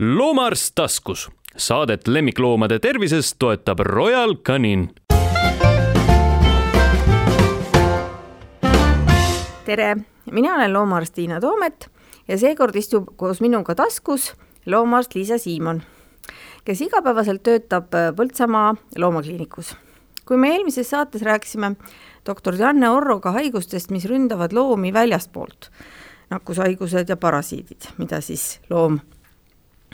loomaarst taskus. Saadet lemmikloomade tervisest toetab Royal Canin. tere, mina olen loomaarst Tiina Toomet ja seekord istub koos minuga taskus loomaarst Liisa Siimon, kes igapäevaselt töötab Põltsamaa loomakliinikus. kui me eelmises saates rääkisime doktor Janne Orroga haigustest, mis ründavad loomi väljastpoolt, nakkushaigused ja parasiidid, mida siis loom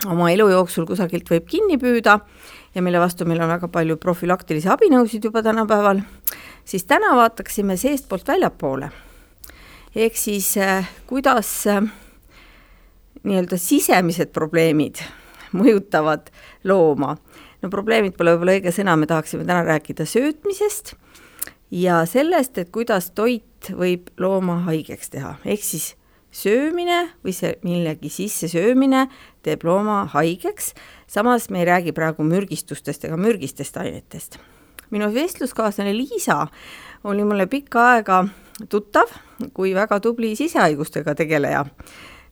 oma elu jooksul kusagilt võib kinni püüda ja mille vastu meil on väga palju profülaktilisi abinõusid juba tänapäeval, siis täna vaataksime seestpoolt väljapoole. ehk siis äh, kuidas äh, nii-öelda sisemised probleemid mõjutavad looma. no probleemid pole võib-olla õige sõna, me tahaksime täna rääkida söötmisest ja sellest, et kuidas toit võib looma haigeks teha, ehk siis söömine või see millegi sissesöömine teeb looma haigeks, samas me ei räägi praegu mürgistustest ega mürgistest ainetest. minu vestluskaaslane Liisa oli mulle pikka aega tuttav kui väga tubli sisehaigustega tegeleja.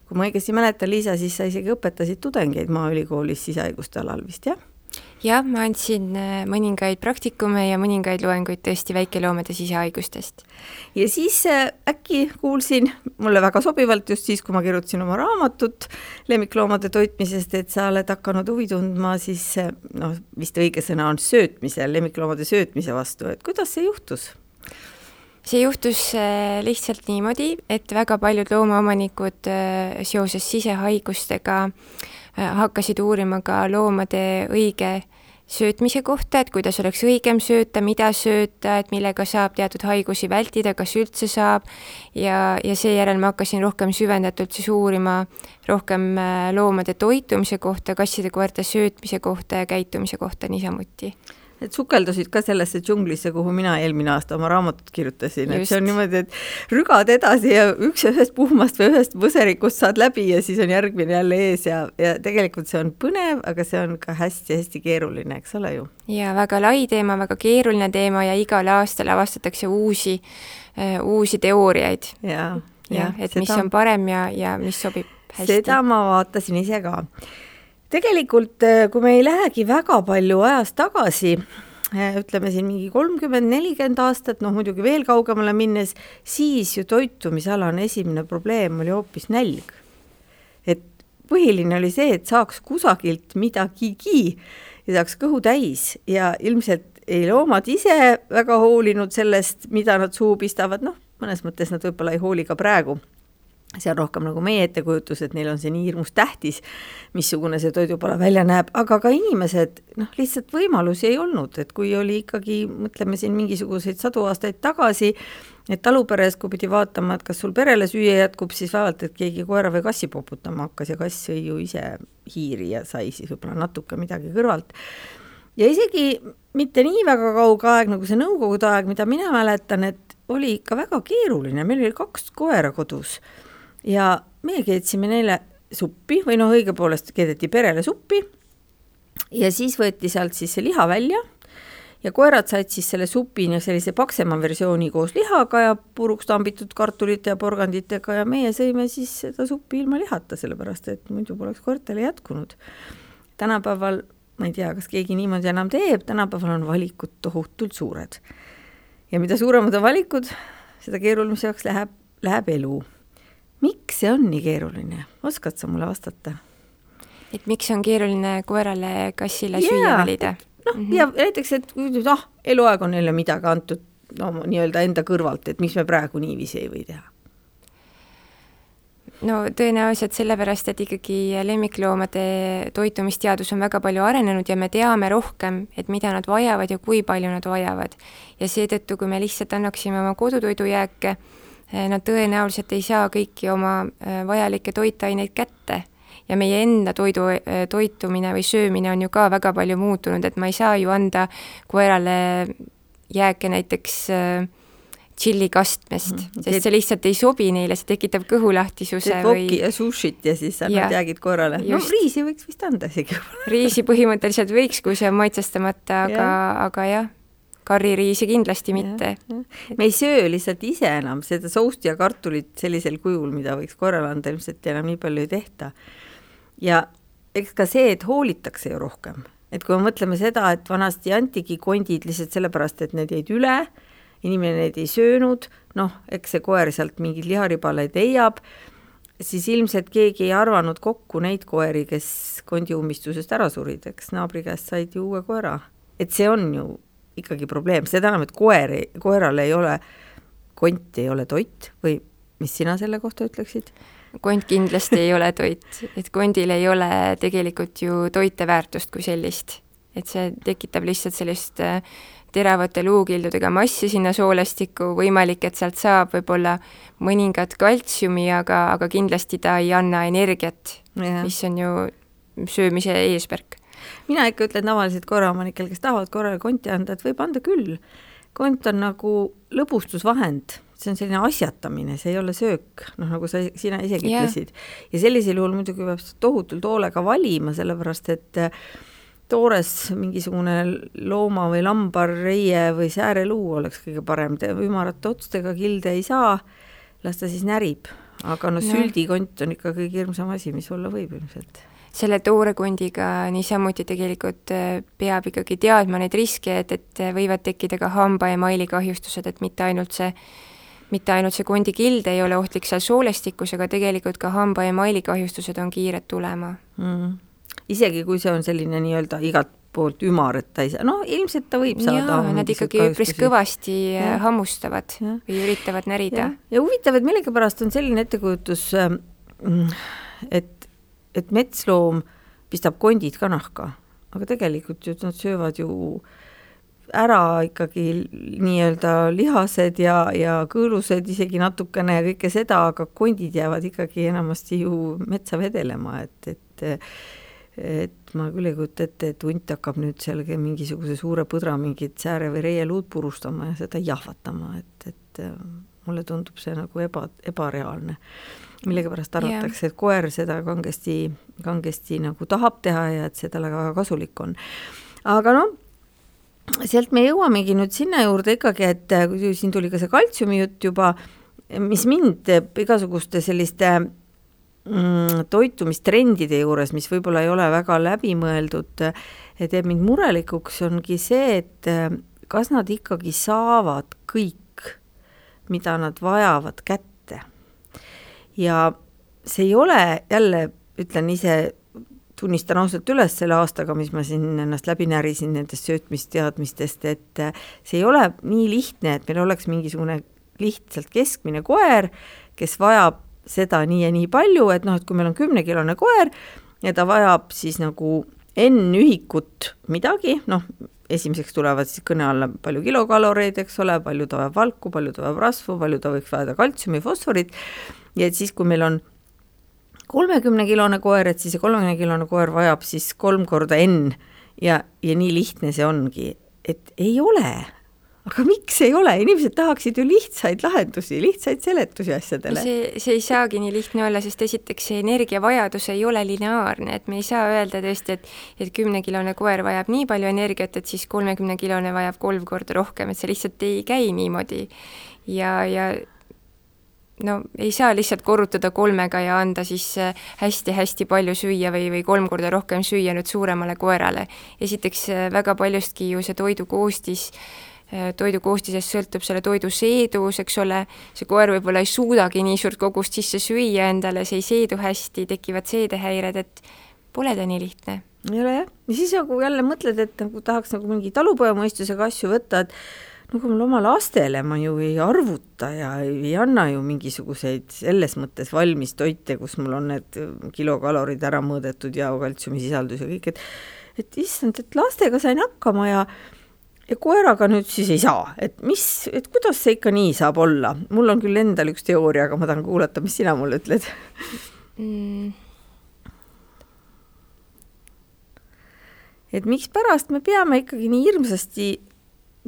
kui ma õigesti mäletan, Liisa, siis sa isegi õpetasid tudengeid Maaülikoolis sisehaiguste alal vist, jah? Jah, ma andsin äh, mõningaid praktikume ja mõningaid loenguid tõesti väikeloomade sisehaigustest. ja siis äh, äkki kuulsin, mulle väga sobivalt just siis, kui ma kirjutasin oma raamatut lemmikloomade toitmisest, et sa oled hakanud huvi tundma siis äh, noh, vist õige sõna on söötmise, lemmikloomade söötmise vastu, et kuidas see juhtus? see juhtus lihtsalt niimoodi, et väga paljud loomaomanikud seoses sisehaigustega hakkasid uurima ka loomade õige söötmise kohta, et kuidas oleks õigem sööta, mida sööta, et millega saab teatud haigusi vältida, kas üldse saab, ja, ja seejärel ma hakkasin rohkem süvendatult siis uurima rohkem äh, loomade toitumise kohta, kasside-koerte söötmise kohta ja käitumise kohta niisamuti et sukeldusid ka sellesse džunglisse, kuhu mina eelmine aasta oma raamatut kirjutasin, et see on niimoodi, et rügad edasi ja üks ühest puhmast või ühest võserikust saad läbi ja siis on järgmine jälle ees ja, ja tegelikult see on põnev, aga see on ka hästi-hästi keeruline, eks ole ju? ja väga lai teema, väga keeruline teema ja igal aastal avastatakse uusi äh,, uusi teooriaid. jah ja, ja, et seda... mis on parem ja, ja mis sobib hästi. seda ma vaatasin ise ka tegelikult, äh, kui me ei lähegi väga palju ajas tagasi, äh, ütleme siin mingi kolmkümmend, nelikümmend aastat, noh muidugi veel kaugemale minnes, siis ju toitumisalane esimene probleem oli hoopis nälg. et põhiline oli see, et saaks kusagilt midagigi ja saaks kõhu täis ja ilmselt ei loomad ise väga hoolinud sellest, mida nad suhu pistavad, noh, mõnes mõttes nad võib-olla ei hooli ka praegu see on rohkem nagu meie ettekujutus, et neil on see nii hirmus tähtis, missugune see toidupala välja näeb, aga ka inimesed, noh, lihtsalt võimalusi ei olnud, et kui oli ikkagi, mõtleme siin mingisuguseid sadu aastaid tagasi, et taluperes, kui pidi vaatama, et kas sul perele süüa jätkub, siis vaevalt, et keegi koera või kassi poputama hakkas ja kass sõi ju ise hiiri ja sai siis võib-olla natuke midagi kõrvalt. ja isegi mitte nii väga kauge aeg nagu see nõukogude aeg, mida mina mäletan, et oli ikka väga keeruline, meil oli kaks koera kodus ja meie keetsime neile suppi või noh, õigepoolest keedeti perele suppi ja siis võeti sealt siis see liha välja ja koerad said siis selle supi sellise paksema versiooni koos lihaga ja puruks tambitud kartulite ja porganditega ja meie sõime siis seda suppi ilma lihata, sellepärast et muidu poleks koertele jätkunud. tänapäeval, ma ei tea, kas keegi niimoodi enam teeb, tänapäeval on valikud tohutult suured. ja mida suuremad on valikud, seda keerulisemaks läheb, läheb elu miks see on nii keeruline, oskad sa mulle vastata? et miks on keeruline koerale, kassile yeah. süüa valida? noh mm -hmm., ja näiteks, et noh, eluaeg on neile midagi antud no nii-öelda enda kõrvalt, et miks me praegu niiviisi ei või teha? no tõenäoliselt sellepärast, et ikkagi lemmikloomade toitumisteadus on väga palju arenenud ja me teame rohkem, et mida nad vajavad ja kui palju nad vajavad. ja seetõttu, kui me lihtsalt annaksime oma kodutoidujääke nad tõenäoliselt ei saa kõiki oma eh, vajalikke toitaineid kätte. Ja meie enda toidu, eh, toitumine või söömine on ju ka väga palju muutunud, et ma ei saa ju anda koerale jääke näiteks tšillikastmest mm, -hmm. sest see lihtsalt ei sobi neile, see tekitab kõhulahtisuse või ja sushit ja siis annad jäägid korrale. no riisi võiks vist anda isegi. Riisi põhimõtteliselt võiks, kui see on maitsestamata, aga, aga jah, karririisi kindlasti mitte. me ei söö lihtsalt ise enam seda sousti ja kartulit sellisel kujul, mida võiks korrale anda, ilmselt enam nii palju ei tehta. ja eks ka see, et hoolitakse ju rohkem, et kui me mõtleme seda, et vanasti antigi kondid lihtsalt sellepärast, et need jäid üle, inimene neid ei söönud, noh, eks see koer sealt mingeid liharibaleid leiab, siis ilmselt keegi ei arvanud kokku neid koeri, kes kondi ummistusest ära surid, eks naabri käest said ju uue koera. et see on ju ikkagi probleem, seda enam, et koer, koeral ei ole, kont ei ole toit või mis sina selle kohta ütleksid? kont kindlasti ei ole toit, et kondil ei ole tegelikult ju toiteväärtust kui sellist. et see tekitab lihtsalt sellist äh, teravate luukildudega massi sinna soolestikku, võimalik, et sealt saab võib-olla mõningat kaltsiumi, aga, aga kindlasti ta ei anna energiat, mis on ju söömise eesmärk. Mina ikka ütlen tavaliselt koeraomanikel, kes tahavad korrale konti anda, et võib anda küll. kont on nagu lõbustusvahend, see on selline asjatamine, see ei ole söök, noh nagu sa, sina isegi yeah. ütlesid. ja sellisel juhul muidugi peab tohutult hoolega valima, sellepärast et äh, toores mingisugune looma või lambareie või sääreluu oleks kõige parem, ümarate otstega kilde ei saa, las ta siis närib, aga noh no., süldikont on ikka kõige hirmsam asi, mis olla võib ilmselt selle toore kondiga niisamuti tegelikult äh, peab ikkagi teadma neid riske, et, et võivad tekkida ka hamba- ja mailikahjustused, et mitte ainult see mitte ainult see kondikild ei ole ohtlik seal soolestikus, aga tegelikult ka hamba- ja mailikahjustused on kiired tulema mm isegi kui see on selline nii-öelda igalt poolt ümar, et ta ei saa, no ilmselt ta võib saada. Nad ikkagi üpris kõvasti ja. Äh, hammustavad ja. või üritavad närida. ja huvitav, et millegipärast on selline ettekujutus, ähm, et, et metsloom pistab kondid ka nahka, aga tegelikult ju nad söövad ju ära ikkagi nii-öelda lihased ja, ja kõõlused isegi natukene ja kõike seda, aga kondid jäävad ikkagi enamasti ju metsa vedelema, et, et et ma küll ei kujuta ette, et hunt hakkab nüüd seal mingisuguse suure põdra mingit sääre või reieluud purustama ja seda jahvatama, et, et mulle tundub see nagu eba, ebareaalne. Millegipärast arvatakse, et koer seda kangesti, kangesti nagu tahab teha ja et see talle väga kasulik on. aga noh, sealt me jõuamegi nüüd sinna juurde ikkagi, et äh, siin tuli ka see kaltsiumi jutt juba, mis mind igasuguste selliste mm, toitumistrendide juures, mis võib-olla ei ole väga läbimõeldud, teeb mind murelikuks, ongi see, et eh, kas nad ikkagi saavad kõik, mida nad vajavad kätte. Ja see ei ole jälle, ütlen ise, tunnistan ausalt üles selle aastaga, mis ma siin ennast läbi närisin nendest söötmisteadmistest, et eh, see ei ole nii lihtne, et meil oleks mingisugune lihtsalt keskmine koer, kes vajab seda nii ja nii palju, et noh, et kui meil on kümnekilone koer ja ta vajab siis nagu N-ühikut midagi, noh, esimeseks tulevad siis kõne alla palju kilokaloreid, eks ole, palju ta vajab valku, palju ta vajab rasvu, palju ta võiks vajada kaltsiumi, fosforit, ja et siis, kui meil on kolmekümnekilone koer, et siis see kolmekümnekilone koer vajab siis kolm korda N ja, ja nii lihtne see ongi, et ei ole aga miks ei ole, inimesed tahaksid ju lihtsaid lahendusi, lihtsaid seletusi asjadele. see, see ei saagi nii lihtne olla, sest esiteks see energiavajadus ei ole lineaarne, et me ei saa öelda tõesti, et et kümnekilone koer vajab nii palju energiat, et siis kolmekümnekilone vajab kolm korda rohkem, et see lihtsalt ei käi niimoodi. ja, ja no ei saa lihtsalt korrutada kolmega ja anda siis hästi-hästi palju süüa või, või kolm korda rohkem süüa nüüd suuremale koerale. esiteks väga paljustki ju see toidu koostis äh, Äh, toidu koostisest sõltub selle toidu seedus, eks ole, see koer võib-olla ei suudagi nii suurt kogust sisse süüa endale, see ei seedu hästi, tekivad seedehäired, et pole ta nii lihtne. ei ole jah, ja siis nagu jälle mõtled, et nagu tahaks nagu mingi talupojamõistusega asju võtta, et kui mul oma lastele ma ju ei arvuta ja ei anna ju mingisuguseid selles mõttes valmis toite, kus mul on need kilokalorid ära mõõdetud ja kaltsiumisisaldus ja kõik, et et issand, et lastega sain hakkama ja ja koeraga nüüd siis ei saa, et mis, et kuidas see ikka nii saab olla, mul on küll endal üks teooria, aga ma tahan kuulata, mis sina mulle ütled. Mm.. et mikspärast me peame ikkagi nii hirmsasti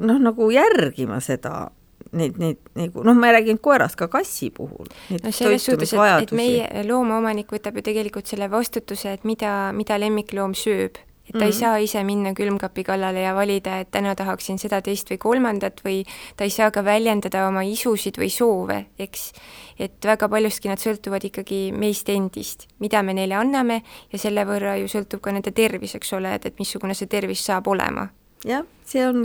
noh, nagu järgima seda, neid, neid nagu noh, ma ei räägi ainult koerast, ka kassi puhul. no selles suhtes, et, et meie loomaomanik võtab ju tegelikult selle vastutuse, et mida, mida lemmikloom sööb et ta mm -hmm. ei mhm. saa ise minna külmkapi kallale ja valida, et täna tahaksin seda, teist või kolmandat või ta ei saa ka väljendada oma isusid või soove, eks. et väga paljustki nad sõltuvad ikkagi meist endist, mida me neile anname ja selle võrra ju sõltub ka nende tervis, eks ole, et, et missugune see tervis saab olema jah, see on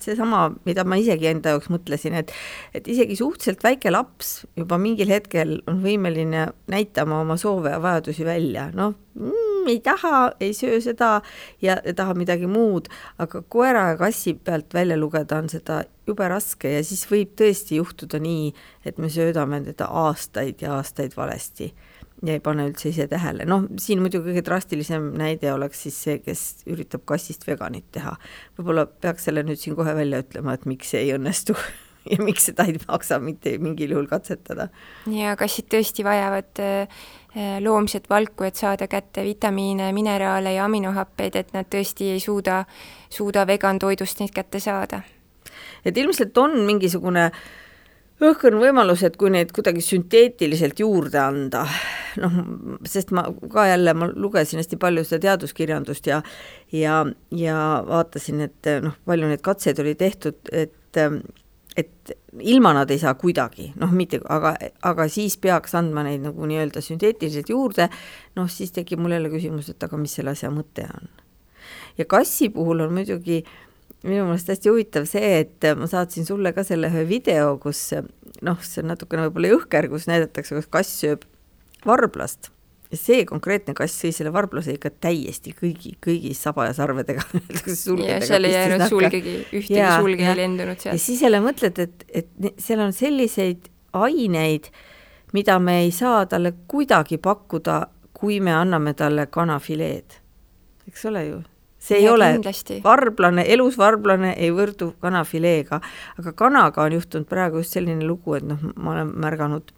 seesama, mida ma isegi enda jaoks mõtlesin, et et isegi suhteliselt väike laps juba mingil hetkel on võimeline näitama oma soove ja vajadusi välja, noh mm,, ei taha, ei söö seda ja tahab midagi muud, aga koera ja kassi pealt välja lugeda on seda jube raske ja siis võib tõesti juhtuda nii, et me söödame teda aastaid ja aastaid valesti ja ei pane üldse ise tähele, noh, siin muidugi kõige drastilisem näide oleks siis see, kes üritab kassist veganit teha. võib-olla peaks selle nüüd siin kohe välja ütlema, et miks see ei õnnestu ja miks seda ei maksa mitte mingil juhul katsetada. ja kassid tõesti vajavad äh, loomset valku, et saada kätte vitamiine, mineraale ja aminohappeid, et nad tõesti ei suuda, suuda vegantoidust neid kätte saada. et ilmselt on mingisugune õhkõrn võimalus, et kui neid kuidagi sünteetiliselt juurde anda, noh, sest ma ka jälle, ma lugesin hästi palju seda teaduskirjandust ja ja, ja vaatasin, et noh, palju neid katseid oli tehtud, et et ilma nad ei saa kuidagi, noh, mitte, aga, aga siis peaks andma neid nagu nii-öelda sünteetiliselt juurde, noh, siis tekib mul jälle küsimus, et aga mis selle asja mõte on. ja kassi puhul on muidugi minu meelest hästi huvitav see, et ma saatsin sulle ka selle ühe video, kus noh, see on natukene võib-olla jõhker, kus näidatakse, kuidas kass sööb varblast see konkreetne kass sõi selle varblase ikka täiesti kõigi, kõigi saba ja sarvedega ja seal ei jäänud sulgegi, ühtegi ja, sulge ei lendunud sealt. ja siis jälle mõtled, et, et seal on selliseid aineid, mida me ei saa talle kuidagi pakkuda, kui me anname talle kanafileed. eks ole ju see ei ja ole kindlasti. varblane, elus varblane ei võrdu kanafileega, aga kanaga on juhtunud praegu just selline lugu, et noh, ma olen märganud,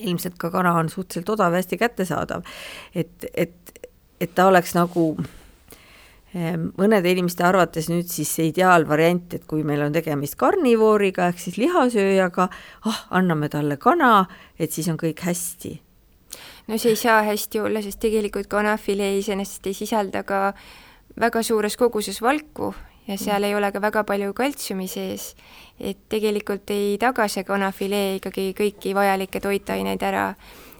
ilmselt ka kana on suhteliselt odav ja hästi kättesaadav, et, et, et ta oleks nagu ehm, mõnede inimeste arvates nüüd siis see ideaalvariant, et kui meil on tegemist karnivooriga ehk siis lihasööjaga, ah, anname talle kana, et siis on kõik hästi. No see ei saa hästi olla, sest tegelikult kanafilee iseenesest ei sisalda ka väga suures koguses valku ja seal ei ole ka väga palju kaltsiumi sees, et tegelikult ei taga see kanafilee ikkagi kõiki vajalikke toitaineid ära.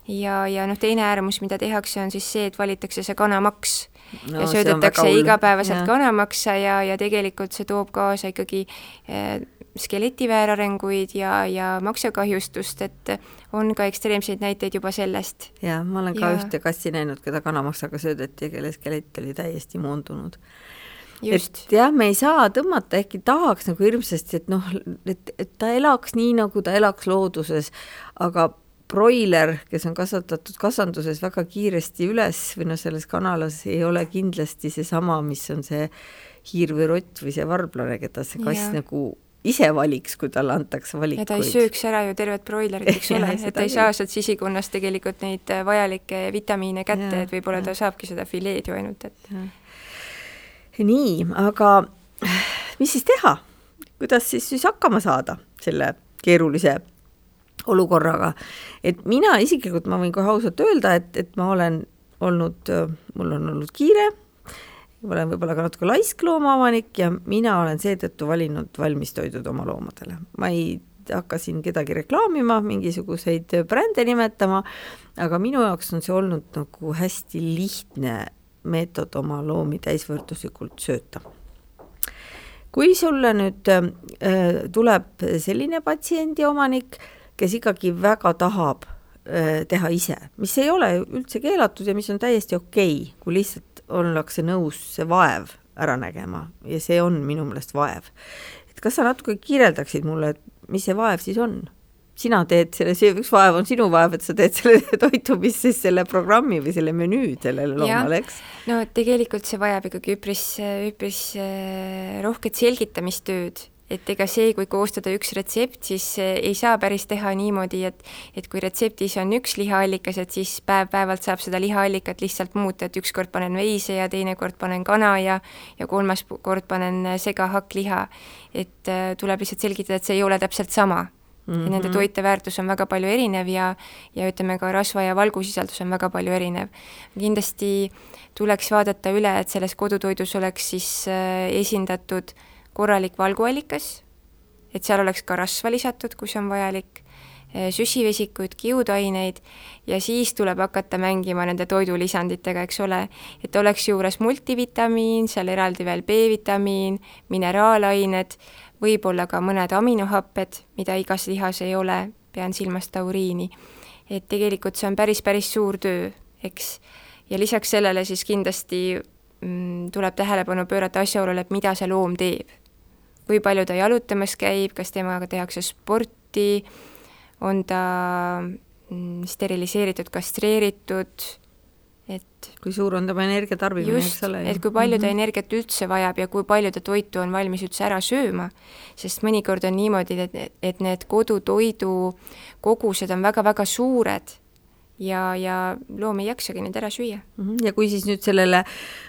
ja, ja noh, teine äärmus, mida tehakse, on siis see, et valitakse see kanamaks no, ja söödetakse igapäevaselt ja. kanamaksa ja, ja tegelikult see toob kaasa ikkagi eh, skeleti väärarenguid ja, ja maksakahjustust, et on ka ekstreemseid näiteid juba sellest. jaa, ma olen ka ja... ühte kassi näinud, keda kanamaksaga söödeti ja kelle skelett oli täiesti moondunud. Et jah, me ei saa tõmmata, ehkki tahaks nagu hirmsasti, et noh, et, et ta elaks nii, nagu ta elaks looduses, aga broiler, kes on kasvatatud kasanduses väga kiiresti üles või noh, selles kanalas ei ole kindlasti seesama, mis on see hiir või rott või see varblane, keda see kass ja. nagu ise valiks, kui talle antakse valikuid. ja ta ei sööks ära ju tervet broilerit, eks ole, et ta ei saa sealt sisikonnast tegelikult neid äh, vajalikke vitamiine kätte, et võib-olla ta saabki seda fileed ju ainult, et. Nii, aga mis siis teha? kuidas siis, siis hakkama saada selle keerulise olukorraga, et mina isiklikult, ma võin kohe ausalt öelda, et, et ma olen olnud, mul on olnud kiire olen võib-olla ka natuke laisk loomaomanik ja mina olen seetõttu valinud valmistoidud oma loomadele. ma ei hakka siin kedagi reklaamima, mingisuguseid brände nimetama, aga minu jaoks on see olnud nagu hästi lihtne meetod oma loomi täisvõrduslikult sööta. kui sulle nüüd äh, tuleb selline patsiendi omanik, kes ikkagi väga tahab äh, teha ise, mis ei ole üldse keelatud ja mis on täiesti okei okay,, kui lihtsalt ollakse nõus see vaev ära nägema ja see on minu meelest vaev. et kas sa natuke kirjeldaksid mulle, mis see vaev siis on? Sina teed selle, see üks vaev on sinu vaev, et sa teed selle toitumis siis selle programmi või selle menüü sellele loomale, eks? no tegelikult see vajab ikkagi üpris, üpris äh, rohket selgitamistööd et ega see, kui koostada üks retsept, siis eh, ei saa päris teha niimoodi, et et kui retseptis on üks lihaallikas, et siis päev-päevalt saab seda lihaallikat lihtsalt muuta, et ükskord panen veise ja teinekord panen kana ja ja kolmas kord panen segahakkliha. et äh, tuleb lihtsalt selgitada, et see ei ole täpselt sama mm. -hmm. ja nende toiteväärtus on väga palju erinev ja, ja ütleme ka rasva ja valgusisaldus on väga palju erinev. kindlasti tuleks vaadata üle, et selles kodutoidus oleks siis äh, esindatud korralik valguallikas, et seal oleks ka rasva lisatud, kui see on vajalik Eh, süsivesikuid, kiudaineid ja siis tuleb hakata mängima nende toidulisanditega, eks ole, et oleks juures multivitamiin, seal eraldi veel B-vitamiin, mineraalained, võib-olla ka mõned aminohapped, mida igas lihas ei ole, pean silmas tauriini. et tegelikult see on päris, päris suur töö, eks. ja lisaks sellele siis kindlasti mm, tuleb tähelepanu pöörata asjaolule, et mida see loom teeb. kui palju ta jalutamas käib, kas temaga tehakse sporti, on ta mm, steriliseeritud, kastreeritud, et kui suur on tema energiatarbimine, eks ole. et kui palju ta mm -hmm. energiat üldse vajab ja kui palju ta toitu on valmis üldse ära sööma, sest mõnikord on niimoodi, et, et need kodutoidu kogused on väga-väga suured ja, ja loom ei jaksagi neid ära süüa mm. -hmm. ja kui siis nüüd sellele,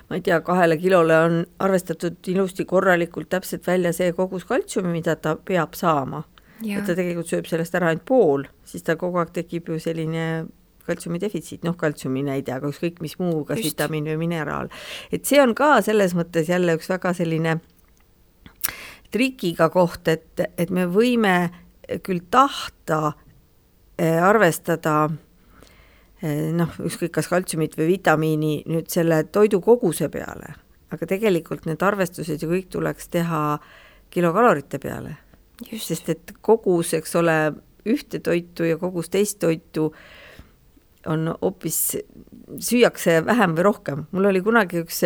ma ei tea, kahele kilole on arvestatud ilusti korralikult täpselt välja see kogus kaltsiumi, mida ta peab saama et ta tegelikult sööb sellest ära ainult pool, siis tal kogu aeg tekib ju selline kaltsiumi defitsiit, noh, kaltsiumi näide, aga ükskõik mis muu, kas Just. vitamiin või mineraal. et see on ka selles mõttes jälle üks väga selline trikiga koht, et, et me võime küll tahta eh, arvestada eh, noh, ükskõik kas kaltsiumit või vitamiini nüüd selle toidu koguse peale, aga tegelikult need arvestused ju kõik tuleks teha kilokalorite peale sest et kogus, eks ole, ühte toitu ja kogus teist toitu on hoopis, süüakse vähem või rohkem. mul oli kunagi üks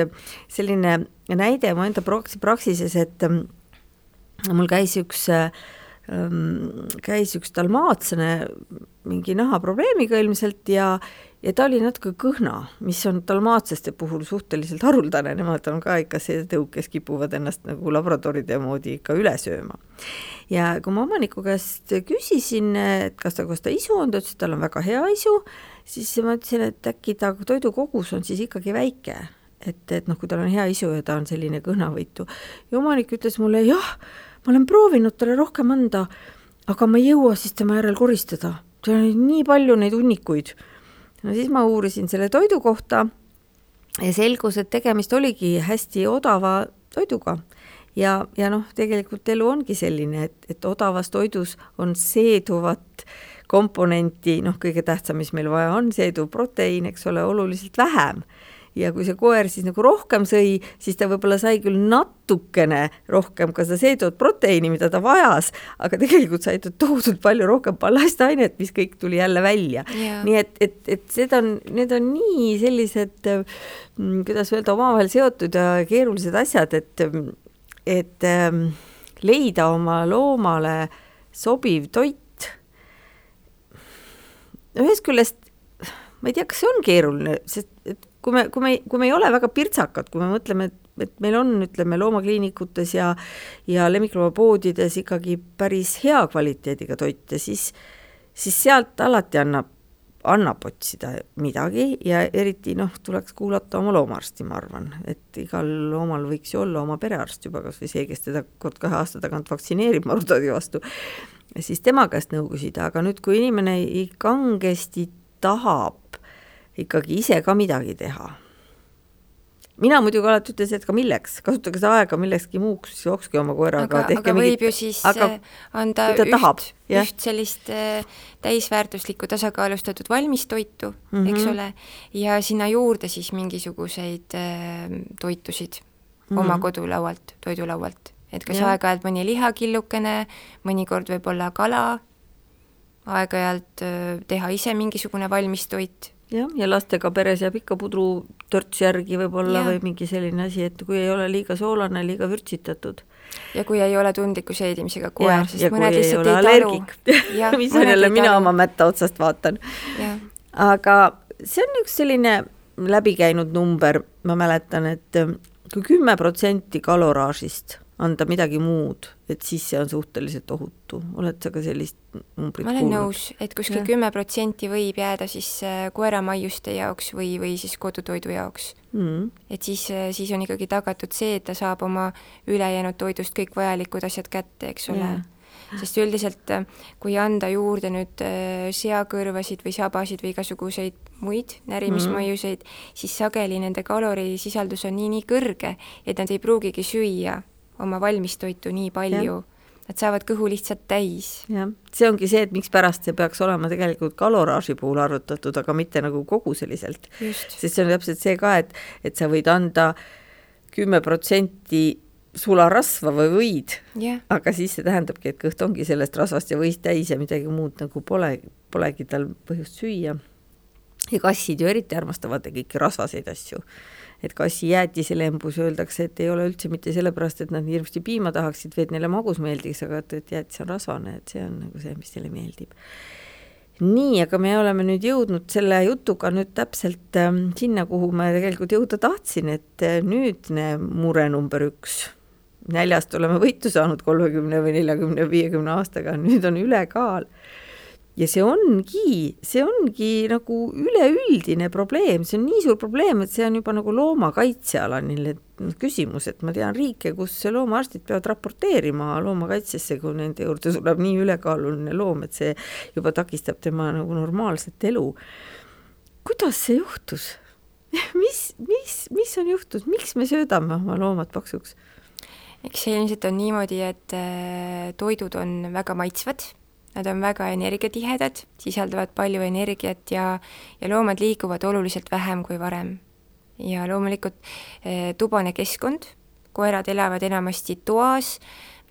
selline näide mu enda praksises, et ähm, mul käis üks ähm, käis üks dalmaatsene mingi nahaprobleemiga ilmselt ja, ja ta oli natuke kõhna, mis on dalmaatslaste puhul suhteliselt haruldane, nemad on ka ikka seetõu, kes kipuvad ennast nagu labradoride moodi ikka üle sööma. ja kui ma omaniku käest küsisin, et kas ta, kas ta isu on, ta ütles, et tal on väga hea isu, siis ma ütlesin, et äkki ta toidukogus on siis ikkagi väike. Et, et noh, kui tal on hea isu ja ta on selline kõhnavõitu. ja omanik ütles mulle, jah, ma olen proovinud talle rohkem anda, aga ma ei jõua siis tema järel koristada, seal on nii palju neid hunnikuid. No siis ma uurisin selle toidu kohta ja selgus, et tegemist oligi hästi odava toiduga. Ja, ja noh, tegelikult elu ongi selline, et, et odavas toidus on seeduvat komponenti, noh, kõige tähtsam, mis meil vaja on, seeduv proteiin, eks ole, oluliselt vähem ja kui see koer siis nagu rohkem sõi, siis ta võib-olla sai küll natukene rohkem ka seda seedut proteiini, mida ta vajas, aga tegelikult sai ta tohutult palju rohkem ballastainet, mis kõik tuli jälle välja yeah.. nii et, et, et seda on, need on nii sellised, mm, kuidas öelda, omavahel seotud ja keerulised asjad, et, et ähm, leida oma loomale sobiv toit. Ühest küljest ma ei tea, kas see on keeruline, sest et kui me, kui me, kui me ei ole väga pirtsakad, kui me mõtleme, et, et meil on, ütleme, loomakliinikutes ja ja lemmikloomapoodides ikkagi päris hea kvaliteediga toite, siis siis sealt alati annab, annab otsida midagi ja eriti noh, tuleks kuulata oma loomaarsti, ma arvan, et igal loomal võiks ju olla oma perearst juba, kas või see, kes teda kord kahe aasta tagant vaktsineerib marutaadi vastu, siis tema käest nõu küsida, aga nüüd, kui inimene kangesti tahab ikkagi ise ka midagi teha. mina muidugi alati ütlesin, et ka milleks, kasutage seda aega millekski muuks, jookske oma koeraga. aga, aga võib ju siis aga, äh, anda üht, tahab, üht sellist äh, täisväärtuslikku tasakaalustatud valmistoitu mm, -hmm. eks ole, ja sinna juurde siis mingisuguseid äh, toitusid mm -hmm. oma kodulaualt, toidulaualt et kas aeg-ajalt mõni lihakillukene, mõnikord võib-olla kala, aeg-ajalt teha ise mingisugune valmistoit jah, ja lastega peres jääb ikka pudrutörts järgi võib-olla või mingi selline asi, et kui ei ole liiga soolane, liiga vürtsitatud. ja kui ei ole tundliku seedimisega koer, sest mõned lihtsalt ei, ei talu. mis on jälle, mina oma mätta otsast vaatan. aga see on üks selline läbikäinud number, ma mäletan, et kui kümme protsenti kaloraažist anda midagi muud, et siis see on suhteliselt ohutu. oled sa ka sellist numbrit ma olen kuulnud? nõus, et kuskil kümme protsenti võib jääda siis äh, koeramaiuste jaoks või, või siis kodutoidu jaoks mm.. et siis, äh, siis on ikkagi tagatud see, et ta saab oma ülejäänud toidust kõik vajalikud asjad kätte, eks ole. sest üldiselt kui anda juurde nüüd seakõrvasid või sabasid või igasuguseid muid närimismõjuseid mm, -hmm. siis sageli nende kalorisisaldus on nii-nii kõrge, et nad ei pruugigi süüa oma valmistoitu nii palju Nad saavad kõhu lihtsalt täis. jah, see ongi see, et mikspärast see peaks olema tegelikult kaloraaži puhul arvutatud, aga mitte nagu koguseliselt. sest see on täpselt see ka, et, et sa võid anda kümme protsenti sularasva või võid yeah., aga siis see tähendabki, et kõht ongi sellest rasvast ja võist täis ja midagi muud nagu pole, polegi tal põhjust süüa. ja kassid ju eriti armastavad kõiki rasvaseid asju et kassi jäätiselembus öeldakse, et ei ole üldse mitte sellepärast, et nad nii hirmsasti piima tahaksid või et neile magus meeldiks, aga et, et jäätis on rasvane, et see on nagu see, mis neile meeldib. nii, aga me oleme nüüd jõudnud selle jutuga nüüd täpselt äh, sinna, kuhu ma tegelikult jõuda tahtsin, et äh, nüüdne mure number üks, näljast oleme võitu saanud kolmekümne või neljakümne, viiekümne aastaga, nüüd on ülekaal ja see ongi, see ongi nagu üleüldine probleem, see on nii suur probleem, et see on juba nagu loomakaitsealaline küsimus, et ma tean riike, kus loomaarstid peavad raporteerima loomakaitsesse, kui nende juurde tuleb nii ülekaaluline loom, et see juba takistab tema nagu normaalset elu. kuidas see juhtus? mis, mis, mis on juhtunud, miks me söödame oma loomad paksuks? eks see ilmselt on niimoodi, et äh, toidud on väga maitsvad Nad on väga energiatihedad, sisaldavad palju energiat ja, ja loomad liiguvad oluliselt vähem kui varem. ja loomulikult eh, tubane keskkond, koerad elavad enamasti toas,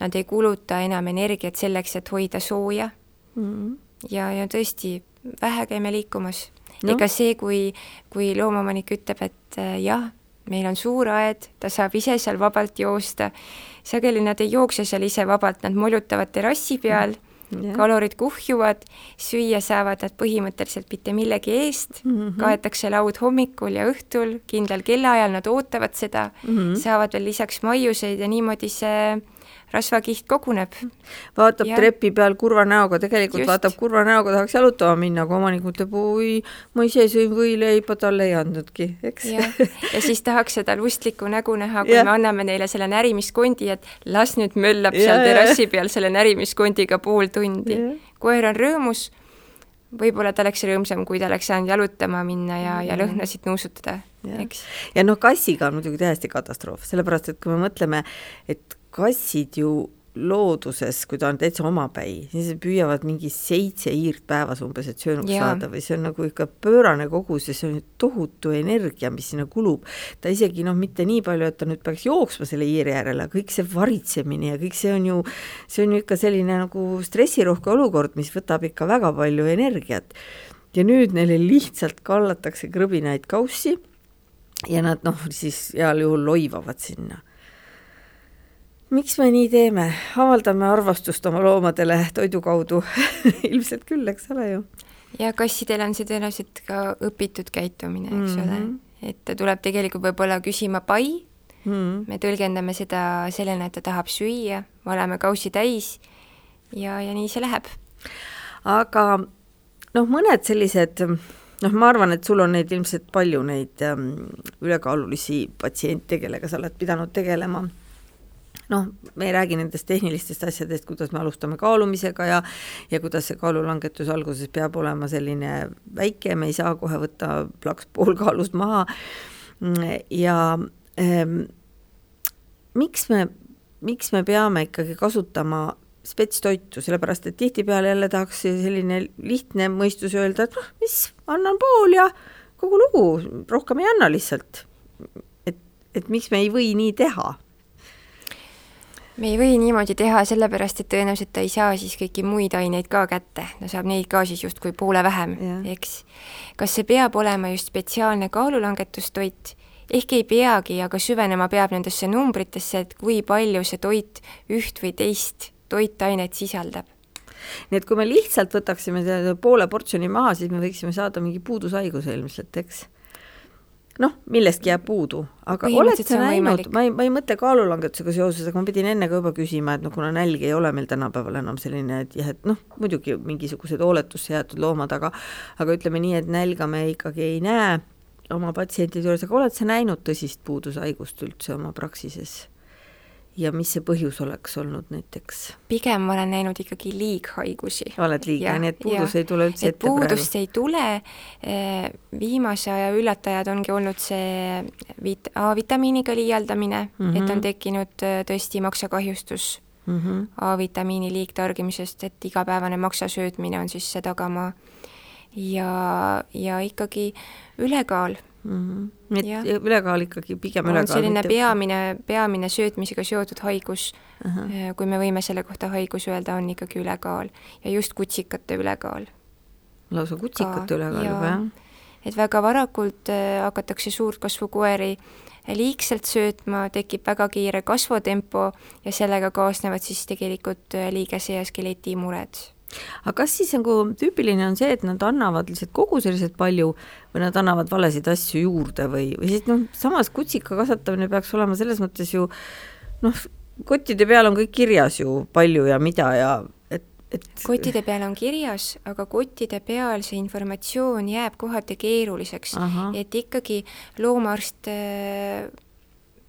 nad ei kuluta enam energiat selleks, et hoida sooja. Mm. -hmm. ja, ja tõesti, vähe käime liikumas. No.. ega see, kui, kui loomaomanik ütleb, et äh, jah, meil on suur aed, ta saab ise seal vabalt joosta, sageli nad ei jookse seal ise vabalt, nad molutavad terrassi peal. Mm, yeah. kalorid kuhjuvad, süüa saavad nad põhimõtteliselt mitte millegi eest mm, -hmm. kaetakse laud hommikul ja õhtul, kindlal kellaajal nad ootavad seda mm, -hmm. saavad veel lisaks maiuseid ja niimoodi see rasvakiht koguneb. vaatab ja. trepi peal kurva näoga, tegelikult Just. vaatab kurva näoga, tahaks jalutama minna, aga omanik ütleb, oi, ma ise sõin võileiba, talle ei andnudki, eks. ja siis tahaks seda lustlikku nägu näha, kui ja. me anname neile selle närimiskondi, et las nüüd möllab ja, seal terrassi peal selle närimiskondiga pool tundi. koer on rõõmus, võib-olla ta oleks rõõmsam, kui ta oleks saanud jalutama minna ja, ja lõhnasid nuusutada, eks. ja noh, kassiga on muidugi täiesti katastroof, sellepärast et kui me mõtleme, et kassid ju looduses, kui ta on täitsa omapäi, siis püüavad mingi seitse hiirt päevas umbes, et söönuks yeah. saada või see on nagu ikka pöörane kogus ja see on tohutu energia, mis sinna kulub. ta isegi noh, mitte nii palju, et ta nüüd peaks jooksma selle hiire järele, kõik see varitsemine ja kõik see on ju, see on ju ikka selline nagu stressirohke olukord, mis võtab ikka väga palju energiat. ja nüüd neile lihtsalt kallatakse krõbinaid kaussi ja nad noh, siis heal juhul loivavad sinna miks me nii teeme, avaldame arvastust oma loomadele toidu kaudu ilmselt küll, eks ole ju. ja kassidel on see tõenäoliselt ka õpitud käitumine, eks mm -hmm. ole, et ta tuleb tegelikult võib-olla küsima pai mm, -hmm. me tõlgendame seda sellena, et ta tahab süüa, valame kaussi täis ja, ja nii see läheb. aga noh, mõned sellised noh, ma arvan, et sul on neid ilmselt palju, neid ähm, ülekaalulisi patsiente, kellega sa oled pidanud tegelema noh, me ei räägi nendest tehnilistest asjadest, kuidas me alustame kaalumisega ja ja kuidas see kaalulangetus alguses peab olema selline väike, me ei saa kohe võtta plaks pool kaalust maha. Ja ähm, miks me, miks me peame ikkagi kasutama spetstoitu, sellepärast et tihtipeale jälle tahaks selline lihtne mõistus öelda, et noh, mis, annan pool ja kogu lugu, rohkem ei anna lihtsalt. et, et miks me ei või nii teha me ei või niimoodi teha, sellepärast et tõenäoliselt ta ei saa siis kõiki muid aineid ka kätte, ta saab neid ka siis justkui poole vähem, eks. kas see peab olema just spetsiaalne kaalulangetustoit, ehk ei peagi, aga süvenema peab nendesse numbritesse, et kui palju see toit üht või teist toitainet sisaldab. Nii et kui me lihtsalt võtaksime poole portsjoni maha, siis me võiksime saada mingi puudushaiguse ilmselt, eks noh, millestki jääb puudu, aga oled sa näinud, ma ei, ma ei mõtle kaalulangetusega seoses, aga ma pidin enne ka juba küsima, et noh, kuna nälg ei ole meil tänapäeval enam selline, et jah, et noh, muidugi mingisugused hooletusse jäetud loomad, aga aga ütleme nii, et nälga me ikkagi ei näe oma patsientide juures, aga oled sa näinud tõsist puudushaigust üldse oma praksises? Ja mis see põhjus oleks olnud näiteks? pigem ma olen näinud ikkagi liighaigusi. oled liiga, nii et puudus ja, ei tule üldse ette praegu? puudust ei tule, viimase aja üllatajad ongi olnud see viit-, A-vitamiiniga liialdamine mm, -hmm. et on mhm. tekkinud eh, tõesti maksakahjustus mm -hmm. A-vitamiini liigtargimisest, et igapäevane maksa söötmine on siis see tagamaa. ja, ja ikkagi ülekaal mm. -hmm. et ja. ülekaal ikkagi pigem on ülekaal. selline peamine, peamine söötmisega seotud haigus uh, -huh. kui me võime selle kohta haigus öelda, on ikkagi ülekaal ja just kutsikate ülekaal. lausa kutsikate ülekaal juba, jah? et väga varakult äh, hakatakse suurtkasvukoeri liigselt söötma, tekib väga kiire kasvutempo ja sellega kaasnevad siis tegelikult äh, liigese ja skeleti mured aga kas siis nagu tüüpiline on see, et nad annavad lihtsalt koguseliselt palju või nad annavad valesid asju juurde või, või siis noh, samas kutsika kasvatamine peaks olema selles mõttes ju noh, kottide peal on kõik kirjas ju palju ja mida ja et, et kottide peal on kirjas, aga kottide peal see informatsioon jääb kohati keeruliseks, et ikkagi loomaarst äh,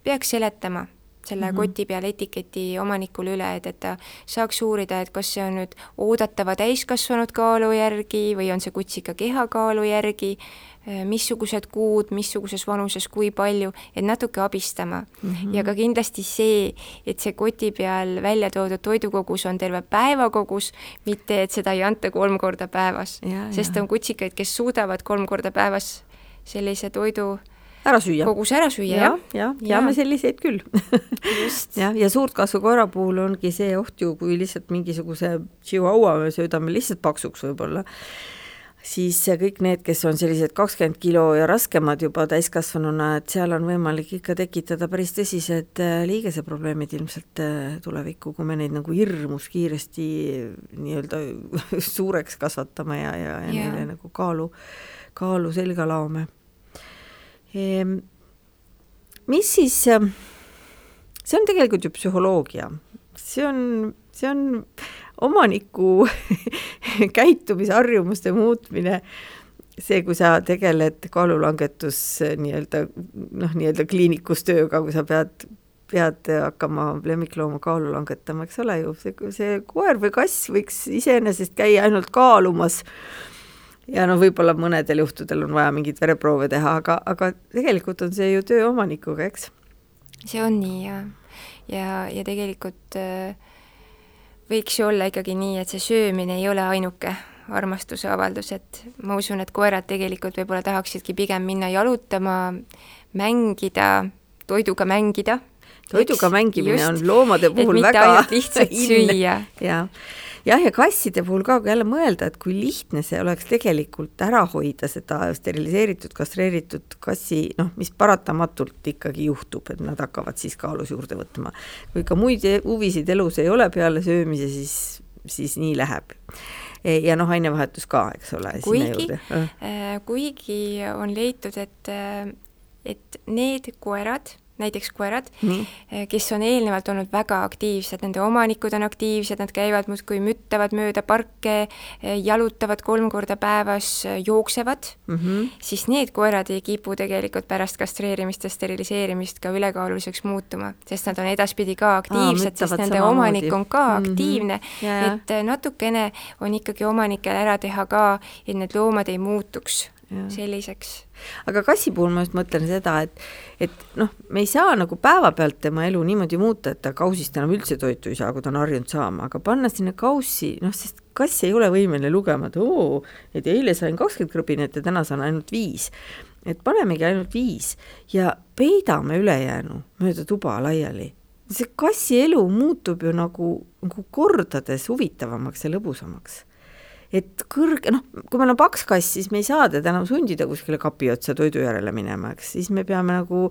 peaks seletama selle mm -hmm. koti peal etiketi omanikule üle, et, et ta saaks uurida, et kas see on nüüd oodatava täiskasvanud kaalu järgi või on see kutsika kehakaalu järgi, äh, missugused kuud, missuguses vanuses, kui palju, et natuke abistama mm. -hmm. ja ka kindlasti see, et see koti peal välja toodud toidukogus on terve päeva kogus, mitte et seda ei anta kolm korda päevas. sest on kutsikaid, kes suudavad kolm korda päevas sellise toidu ära süüa. kogus ära süüa ja,, jah? jah, teame selliseid küll. Jah, ja suurt kasvu koera puhul ongi see oht ju, kui lihtsalt mingisuguse chihuahua me söödame lihtsalt paksuks võib-olla, siis kõik need, kes on sellised kakskümmend kilo ja raskemad juba täiskasvanuna, et seal on võimalik ikka tekitada päris tõsised äh, liigeseprobleemid ilmselt äh, tulevikku, kui me neid nagu hirmus kiiresti nii-öelda suureks kasvatame ja, ja, ja, ja neile nagu kaalu, kaalu selga laome mis siis, ähm, see on tegelikult ju psühholoogia, see on, see on omaniku käitumisharjumuste muutmine, see, kui sa tegeled kaalulangetus nii-öelda noh, nii-öelda kliinikus tööga, kui sa pead, pead hakkama lemmiklooma kaalu langetama, eks ole ju, see, see koer või kass võiks iseenesest käia ainult kaalumas ja noh, võib-olla mõnedel juhtudel on vaja mingeid vereproove teha, aga, aga tegelikult on see ju töö omanikuga, eks? see on nii ja, ja, ja tegelikult äh, võiks ju olla ikkagi nii, et see söömine ei ole ainuke armastuse avaldus, et ma usun, et koerad tegelikult võib-olla tahaksidki pigem minna jalutama, mängida, toiduga mängida. toiduga eks, mängimine just, on loomade puhul väga lihtsalt süüa. jah jah, ja kasside puhul ka, kui jälle mõelda, et kui lihtne see oleks tegelikult ära hoida seda steriliseeritud, kastreeritud kassi, noh, mis paratamatult ikkagi juhtub, et nad hakkavad siis kaalus juurde võtma. kui ka muid huvisid elus ei ole peale söömise, siis, siis nii läheb e, ja noh, ainevahetus ka, eks ole. kuigi, äh, kuigi on leitud, et, et need koerad näiteks koerad, eh, kes on eelnevalt olnud väga aktiivsed, nende omanikud on aktiivsed, nad käivad muudkui müttavad mööda parke, eh, jalutavad kolm korda päevas, eh, jooksevad mm, -hmm. siis need koerad ei kipu tegelikult pärast kastreerimist ja steriliseerimist ka ülekaaluliseks muutuma, sest nad on edaspidi ka aktiivsed, sest nende omanik moodi. on ka mm -hmm. aktiivne, et natukene on ikkagi omanikel ära teha ka, et need loomad ei muutuks selliseks. aga kassi puhul ma just mõtlen seda, et, et noh, me ei saa nagu päevapealt tema elu niimoodi muuta, et ta kausist enam üldse toitu ei saa, kui ta on harjunud saama, aga panna sinna kaussi, noh, sest kass ei ole võimeline lugema, et oo, et eile sain kakskümmend krõbinat ja täna saan ainult viis. et panemegi ainult viis ja peidame ülejäänu mööda tuba laiali see kassi elu muutub ju nagu, nagu kordades huvitavamaks ja lõbusamaks et kõrge, noh, kui meil on paks kass, siis me ei saa teda enam sundida kuskile kapi otsa toidu järele minema, eks, siis me peame nagu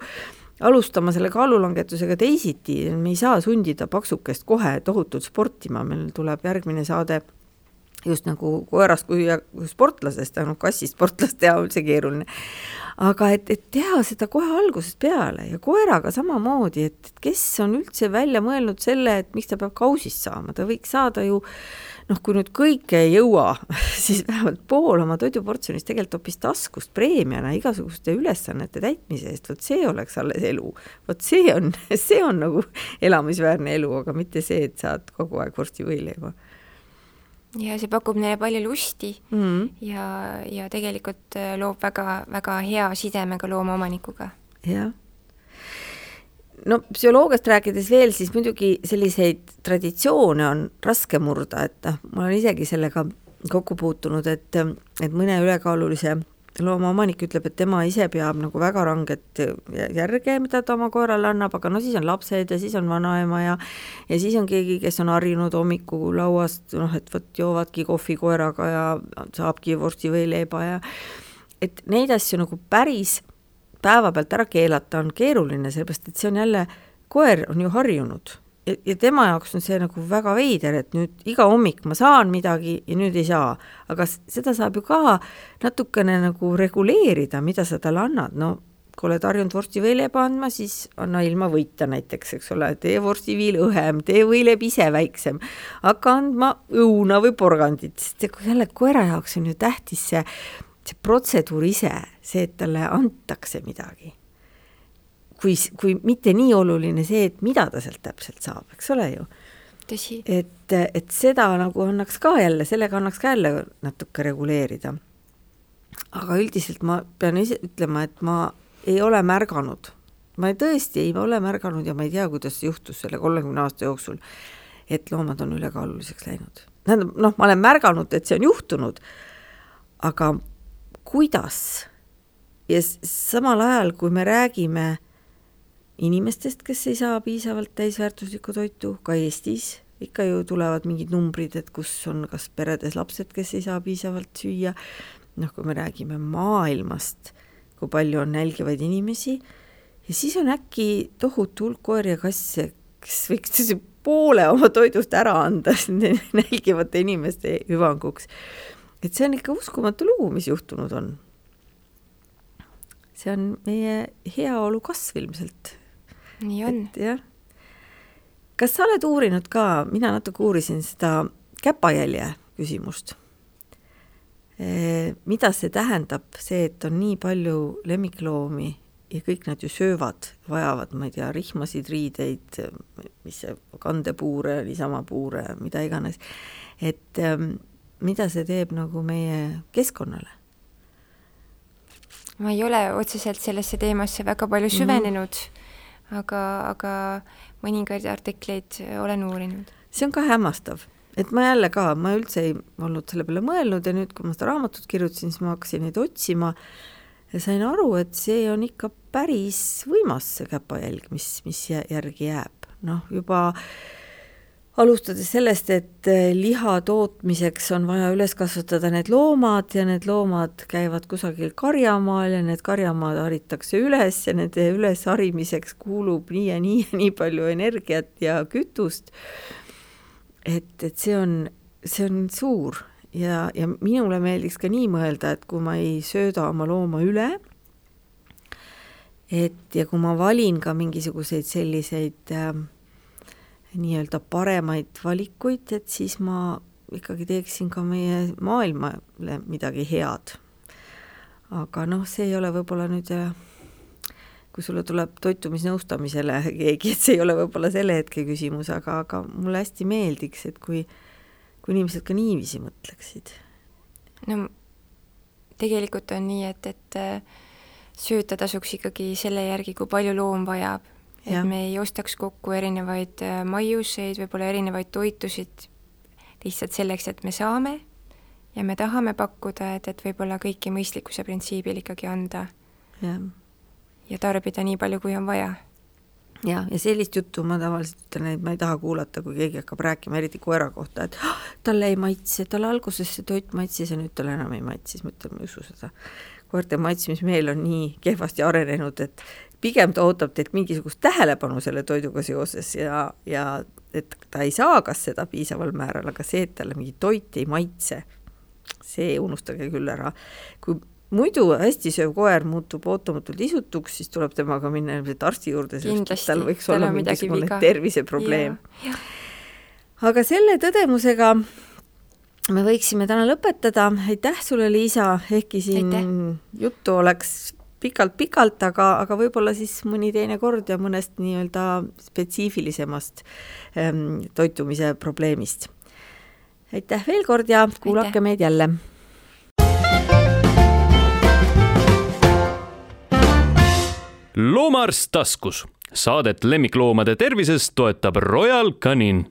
alustama selle kaalulangetusega teisiti, me ei saa sundida paksukest kohe tohutult sportima, meil tuleb järgmine saade just nagu koerast kui sportlasest, noh kassist sportlast teha on üldse keeruline. aga et, et teha seda kohe algusest peale ja koeraga samamoodi, et kes on üldse välja mõelnud selle, et miks ta peab kausist saama, ta võiks saada ju noh, kui nüüd kõike ei jõua, siis vähemalt pool oma toiduportsjonist tegelikult hoopis taskust preemiana igasuguste ülesannete täitmise eest, vot see oleks alles elu. vot see on, see on nagu elamisväärne elu, aga mitte see, et saad kogu aeg vorstivõileiba ja see pakub neile palju lusti mm. -hmm. ja, ja tegelikult äh, loob väga, väga hea sideme ka loomaomanikuga. jah. No psühholoogiast rääkides veel, siis muidugi selliseid traditsioone on raske murda, et noh, ma olen isegi sellega kokku puutunud, et, et mõne ülekaalulise loomaomanik ütleb, et tema ise peab nagu väga ranget järge, mida ta oma koerale annab, aga no siis on lapsed ja siis on vanaema ja ja siis on keegi, kes on harjunud hommikulauast noh, et vot joovadki kohvi koeraga ja saabki vorsti või leiba ja et neid asju nagu päris päevapealt ära keelata on keeruline, sellepärast et see on jälle, koer on ju harjunud. Ja, ja tema jaoks on see nagu väga veider, et nüüd iga hommik ma saan midagi ja nüüd ei saa. aga seda saab ju ka natukene nagu reguleerida, mida sa talle annad, no kui oled harjunud vorstivõileiba andma, siis anna ilma võita näiteks, eks ole, tee vorstiviil õhem, tee võileib ise väiksem, hakka andma õuna või porgandit, sest jälle koera jaoks on ju tähtis see, see protseduur ise, see, et talle antakse midagi kui, kui mitte nii oluline see, et mida ta sealt täpselt saab, eks ole ju. et, et seda nagu annaks ka jälle, sellega annaks ka jälle natuke reguleerida. aga üldiselt ma pean ise ütlema, et ma ei ole märganud, ma tõesti ei ole märganud ja ma ei tea, kuidas see juhtus selle kolmekümne aasta jooksul, et loomad on ülekaaluliseks läinud. tähendab, noh, ma olen märganud, et see on juhtunud, aga kuidas ja samal ajal, kui me räägime inimestest, kes ei saa piisavalt täisväärtuslikku toitu, ka Eestis ikka ju tulevad mingid numbrid, et kus on kas peredes lapsed, kes ei saa piisavalt süüa, noh, kui me räägime maailmast, kui palju on nälgivaid inimesi, ja siis on äkki tohutu hulk koeri ja kasse, kes võiks poole oma toidust ära anda nälgivate inimeste hüvanguks. Et see on ikka uskumatu lugu, mis juhtunud on. see on meie heaolu kasv ilmselt nii on. jah. kas sa oled uurinud ka, mina natuke uurisin seda käpajälje küsimust. mida see tähendab, see, et on nii palju lemmikloomi ja kõik nad ju söövad, vajavad, ma ei tea, rihmasid, riideid, mis see, kandepuure, niisamapuure, mida iganes. et ähm, mida see teeb nagu meie keskkonnale? ma ei ole otseselt sellesse teemasse väga palju mhm. süvenenud mm, -hmm aga, aga mõningaid artikleid olen uurinud. see on ka hämmastav, et ma jälle ka, ma üldse ei olnud selle peale mõelnud ja nüüd, kui ma seda raamatut kirjutasin, siis ma hakkasin neid otsima ja sain aru, et see on ikka päris võimas, see käpajälg, mis, mis järgi jääb. noh, juba äh, alustades sellest, et eh, liha tootmiseks on vaja üles kasvatada need loomad ja need loomad käivad kusagil karjamaal ja need karjamaad haritakse üles ja nende ülesharimiseks kulub nii ja nii ja nii palju energiat ja kütust. et, et see on, see on suur ja, ja minule meeldiks ka nii mõelda, et kui ma ei sööda oma looma üle, et ja kui ma valin ka mingisuguseid selliseid äh, nii-öelda paremaid valikuid, et siis ma ikkagi teeksin ka meie maailmale midagi head. aga noh, see ei ole võib-olla nüüd kui sulle tuleb toitumisnõustamisele keegi, et see ei ole võib-olla selle hetke küsimus, aga, aga mulle hästi meeldiks, et kui, kui inimesed ka niiviisi mõtleksid. no tegelikult on nii, et, et sööta tasuks ikkagi selle järgi, kui palju loom vajab et ja. me ei ostaks kokku erinevaid äh, maiuseid, võib-olla erinevaid toitusid lihtsalt selleks, et me saame ja me tahame pakkuda, et, et võib-olla kõike mõistlikkuse printsiibil ikkagi anda. ja tarbida nii palju, kui on vaja. ja, ja sellist juttu ma tavaliselt ütlen, et ma ei taha kuulata, kui keegi hakkab rääkima, eriti koera kohta, et oh, talle ei maitse, talle alguses see toit maitses ja nüüd talle enam ei maitse, siis ma ütlen, ma ei usu seda. koerte maitsmismeel on nii kehvasti arenenud, et pigem ta ootab teilt mingisugust tähelepanu selle toiduga seoses ja, ja et ta ei saa kas seda piisaval määral, aga see, et talle mingi toit ei maitse, see unustage küll ära. kui muidu hästi sööv koer muutub ootamatult isutuks, siis tuleb temaga minna ilmselt arsti juurde, sest tal võiks olla mingisugune terviseprobleem. aga selle tõdemusega me võiksime täna lõpetada, aitäh sulle, Liisa, ehkki siin aitäh. juttu oleks pikalt-pikalt, aga, aga võib-olla siis mõni teine kord ja mõnest nii-öelda spetsiifilisemast ähm, toitumise probleemist. aitäh veel kord ja kuulake aitäh. meid jälle. loomaarst taskus, saadet lemmikloomade tervisest toetab Royal Canin